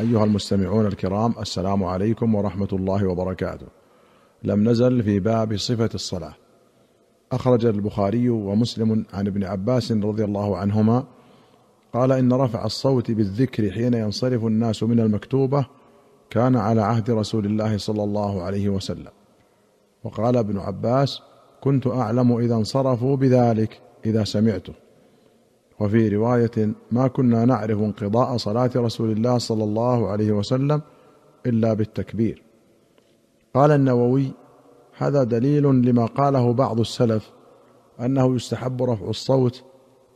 أيها المستمعون الكرام السلام عليكم ورحمة الله وبركاته. لم نزل في باب صفة الصلاة. أخرج البخاري ومسلم عن ابن عباس رضي الله عنهما قال إن رفع الصوت بالذكر حين ينصرف الناس من المكتوبة كان على عهد رسول الله صلى الله عليه وسلم. وقال ابن عباس: كنت أعلم إذا انصرفوا بذلك إذا سمعته. وفي رواية ما كنا نعرف انقضاء صلاة رسول الله صلى الله عليه وسلم إلا بالتكبير. قال النووي هذا دليل لما قاله بعض السلف أنه يستحب رفع الصوت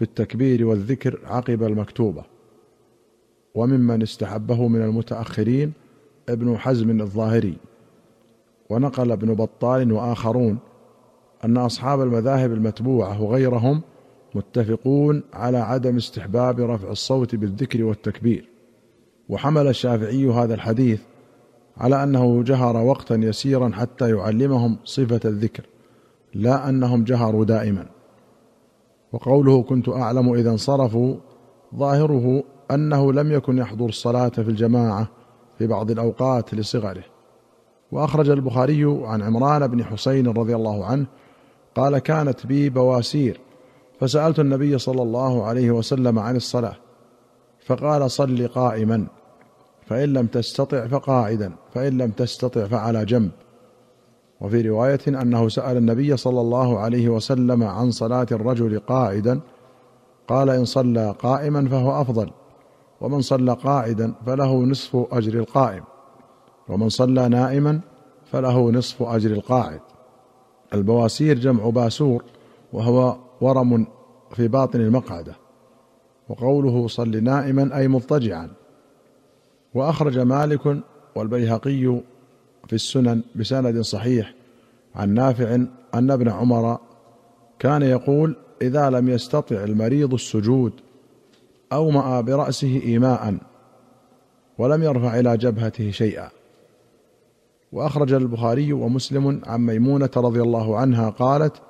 بالتكبير والذكر عقب المكتوبة. وممن استحبه من المتأخرين ابن حزم الظاهري. ونقل ابن بطال وآخرون أن أصحاب المذاهب المتبوعة وغيرهم متفقون على عدم استحباب رفع الصوت بالذكر والتكبير. وحمل الشافعي هذا الحديث على أنه جهر وقتا يسيرا حتى يعلمهم صفة الذكر لا أنهم جهروا دائما. وقوله كنت أعلم إذا انصرفوا ظاهره أنه لم يكن يحضر الصلاة في الجماعة في بعض الأوقات لصغره. وأخرج البخاري عن عمران بن حسين رضي الله عنه قال كانت بي بواسير فسألت النبي صلى الله عليه وسلم عن الصلاة فقال صل قائما فإن لم تستطع فقاعدا فإن لم تستطع فعلى جنب. وفي رواية أنه سأل النبي صلى الله عليه وسلم عن صلاة الرجل قاعدا قال إن صلى قائما فهو أفضل ومن صلى قاعدا فله نصف أجر القائم ومن صلى نائما فله نصف أجر القاعد. البواسير جمع باسور وهو ورم في باطن المقعدة وقوله صل نائما أي مضطجعا. وأخرج مالك والبيهقي في السنن بسند صحيح عن نافع أن ابن عمر كان يقول إذا لم يستطع المريض السجود أومأ برأسه إيماء ولم يرفع إلى جبهته شيئا. وأخرج البخاري ومسلم عن ميمونة رضي الله عنها قالت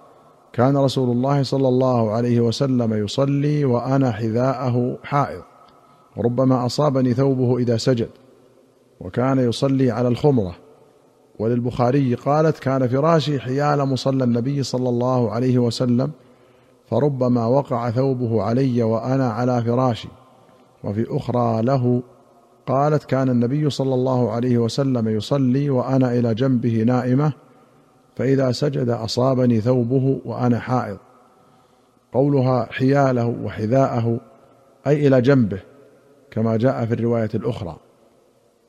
كان رسول الله صلى الله عليه وسلم يصلي وأنا حذاءه حائض وربما أصابني ثوبه إذا سجد وكان يصلي على الخمرة. وللبخاري قالت كان فراشي حيال مصلى النبي صلى الله عليه وسلم فربما وقع ثوبه علي وأنا على فراشي. وفي أخرى له قالت كان النبي صلى الله عليه وسلم يصلي وأنا إلى جنبه نائمة فإذا سجد أصابني ثوبه وأنا حائض. قولها حياله وحذاءه أي إلى جنبه كما جاء في الرواية الأخرى.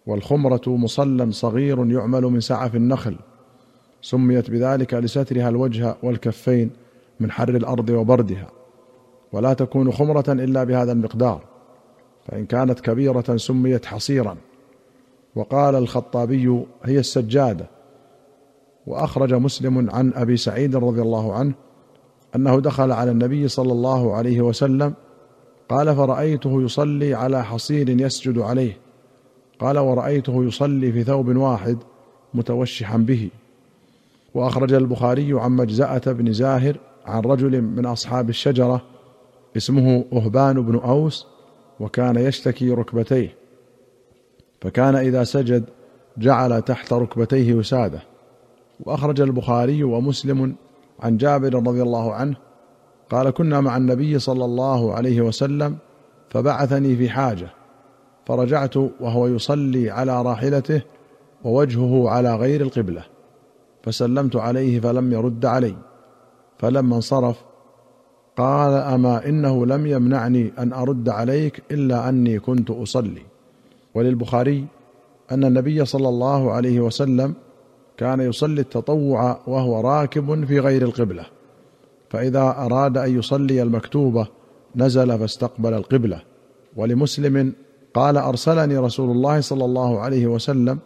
والخمرة مصلى صغير يعمل من سعف النخل. سميت بذلك لسترها الوجه والكفين من حر الأرض وبردها. ولا تكون خمرة إلا بهذا المقدار. فإن كانت كبيرة سميت حصيرا. وقال الخطابي هي السجادة. وأخرج مسلم عن أبي سعيد رضي الله عنه أنه دخل على النبي صلى الله عليه وسلم قال فرأيته يصلي على حصير يسجد عليه. قال ورأيته يصلي في ثوب واحد متوشحا به. وأخرج البخاري عن مجزأة بن زاهر عن رجل من أصحاب الشجرة اسمه أهبان بن أوس وكان يشتكي ركبتيه. فكان إذا سجد جعل تحت ركبتيه وسادة. وأخرج البخاري ومسلم عن جابر رضي الله عنه قال كنا مع النبي صلى الله عليه وسلم فبعثني في حاجة فرجعت وهو يصلي على راحلته ووجهه على غير القبلة فسلمت عليه فلم يرد علي فلما انصرف قال أما إنه لم يمنعني أن أرد عليك إلا أني كنت أصلي وللبخاري أن النبي صلى الله عليه وسلم كان يصلي التطوع وهو راكب في غير القبلة. فإذا أراد أن يصلي المكتوبه نزل فاستقبل القبلة. ولمسلم قال أرسلني رسول الله صلى الله عليه وسلم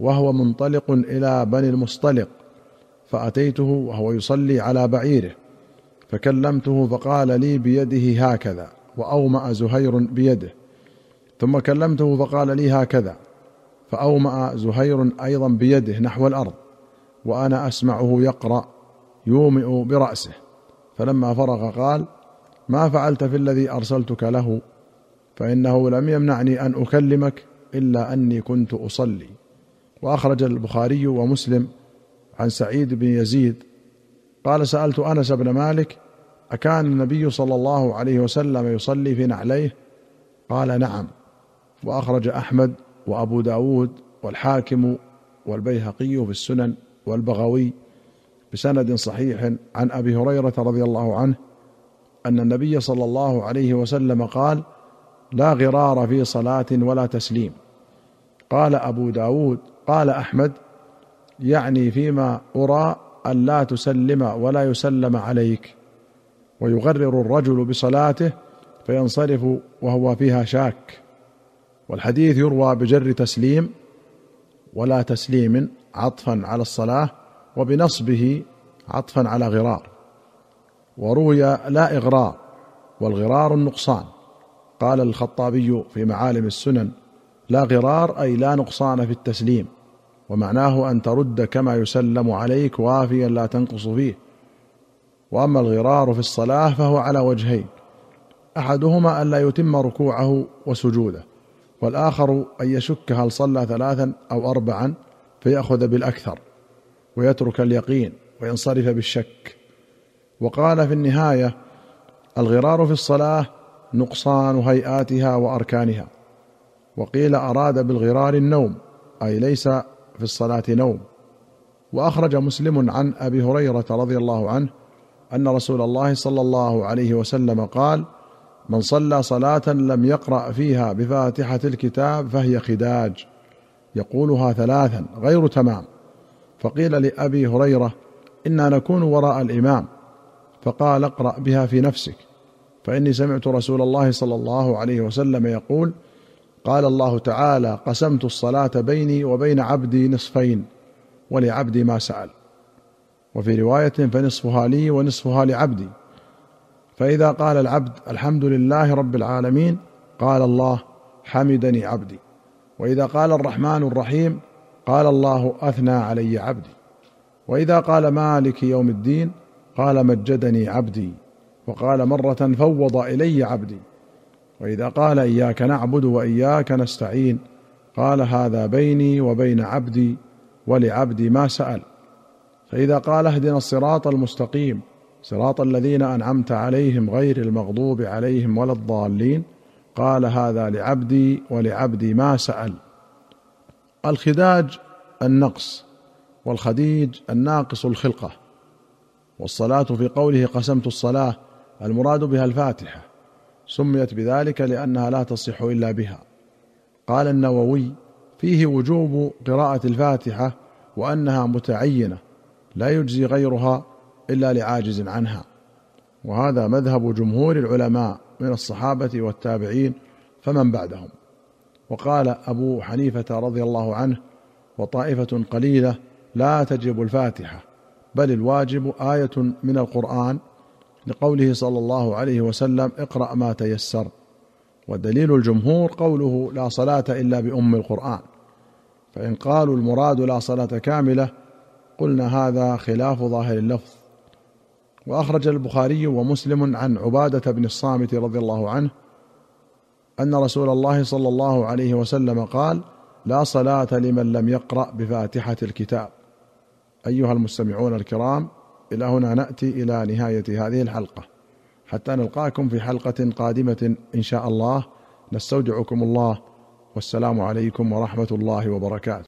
وهو منطلق إلى بني المصطلق فأتيته وهو يصلي على بعيره فكلمته فقال لي بيده هكذا وأومأ زهير بيده ثم كلمته فقال لي هكذا فأومأ زهير أيضا بيده نحو الأرض وأنا أسمعه يقرأ يومئ برأسه. فلما فرغ قال ما فعلت في الذي أرسلتك له؟ فإنه لم يمنعني أن أكلمك إلا أني كنت أصلي. وأخرج البخاري ومسلم عن سعيد بن يزيد. قال سألت أنس بن مالك أكان النبي صلى الله عليه وسلم يصلي في نعليه؟ قال نعم. وأخرج أحمد وأبو داود والحاكم والبيهقي في السنن والبغوي بسند صحيح عن أبي هريرة رضي الله عنه أن النبي صلى الله عليه وسلم قال لا غرار في صلاة ولا تسليم قال أبو داود قال أحمد يعني فيما أرى أن لا تسلم ولا يسلم عليك ويغرر الرجل بصلاته فينصرف وهو فيها شاك والحديث يروى بجر تسليم ولا تسليم عطفا على الصلاة وبنصبه عطفا على غرار. وروي لا اغرار والغرار النقصان. قال الخطابي في معالم السنن لا غرار أي لا نقصان في التسليم ومعناه أن ترد كما يسلم عليك وافيا لا تنقص فيه. وأما الغرار في الصلاة فهو على وجهين أحدهما أن لا يتم ركوعه وسجوده والآخر أن يشك هل صلى ثلاثا أو اربعا فيأخذ بالأكثر ويترك اليقين وينصرف بالشك. وقال في النهاية الغرار في الصلاة نقصان هيئاتها وأركانها. وقيل أراد بالغرار النوم أي ليس في الصلاة نوم. وأخرج مسلم عن أبي هريرة رضي الله عنه أن رسول الله صلى الله عليه وسلم قال من صلى صلاة لم يقرأ فيها بفاتحة الكتاب فهي خداج. يقولها ثلاثا غير تمام. فقيل لأبي هريرة إنا نكون وراء الإمام. فقال اقرأ بها في نفسك. فإني سمعت رسول الله صلى الله عليه وسلم يقول قال الله تعالى قسمت الصلاة بيني وبين عبدي نصفين ولعبدي ما سأل. وفي رواية فنصفها لي ونصفها لعبدي. فإذا قال العبد الحمد لله رب العالمين قال الله حمدني عبدي. وإذا قال الرحمن الرحيم قال الله أثنى علي عبدي. وإذا قال مالك يوم الدين قال مجدني عبدي. وقال مرة فوض إلي عبدي. وإذا قال إياك نعبد وإياك نستعين قال هذا بيني وبين عبدي ولعبدي ما سأل. فإذا قال اهدنا الصراط المستقيم صراط الذين أنعمت عليهم غير المغضوب عليهم ولا الضالين. قال هذا لعبدي ولعبدي ما سأل. الخداج النقص والخديج الناقص الخلقة. والصلاة في قوله قسمت الصلاة المراد بها الفاتحة. سميت بذلك لأنها لا تصح إلا بها. قال النووي فيه وجوب قراءة الفاتحة وأنها متعينة لا يجزي غيرها إلا لعاجز عنها. وهذا مذهب جمهور العلماء من الصحابة والتابعين فمن بعدهم. وقال أبو حنيفة رضي الله عنه وطائفة قليلة لا تجب الفاتحة بل الواجب آية من القرآن لقوله صلى الله عليه وسلم اقرأ ما تيسر ودليل الجمهور قوله لا صلاة إلا بأم القرآن فإن قالوا المراد لا صلاة كاملة قلنا هذا خلاف ظاهر اللفظ. وأخرج البخاري ومسلم عن عبادة بن الصامت رضي الله عنه أن رسول الله صلى الله عليه وسلم قال لا صلاة لمن لم يقرأ بفاتحة الكتاب. أيها المستمعون الكرام إلى هنا نأتي إلى نهاية هذه الحلقة. حتى نلقاكم في حلقة قادمة إن شاء الله. نستودعكم الله. والسلام عليكم ورحمة الله وبركاته.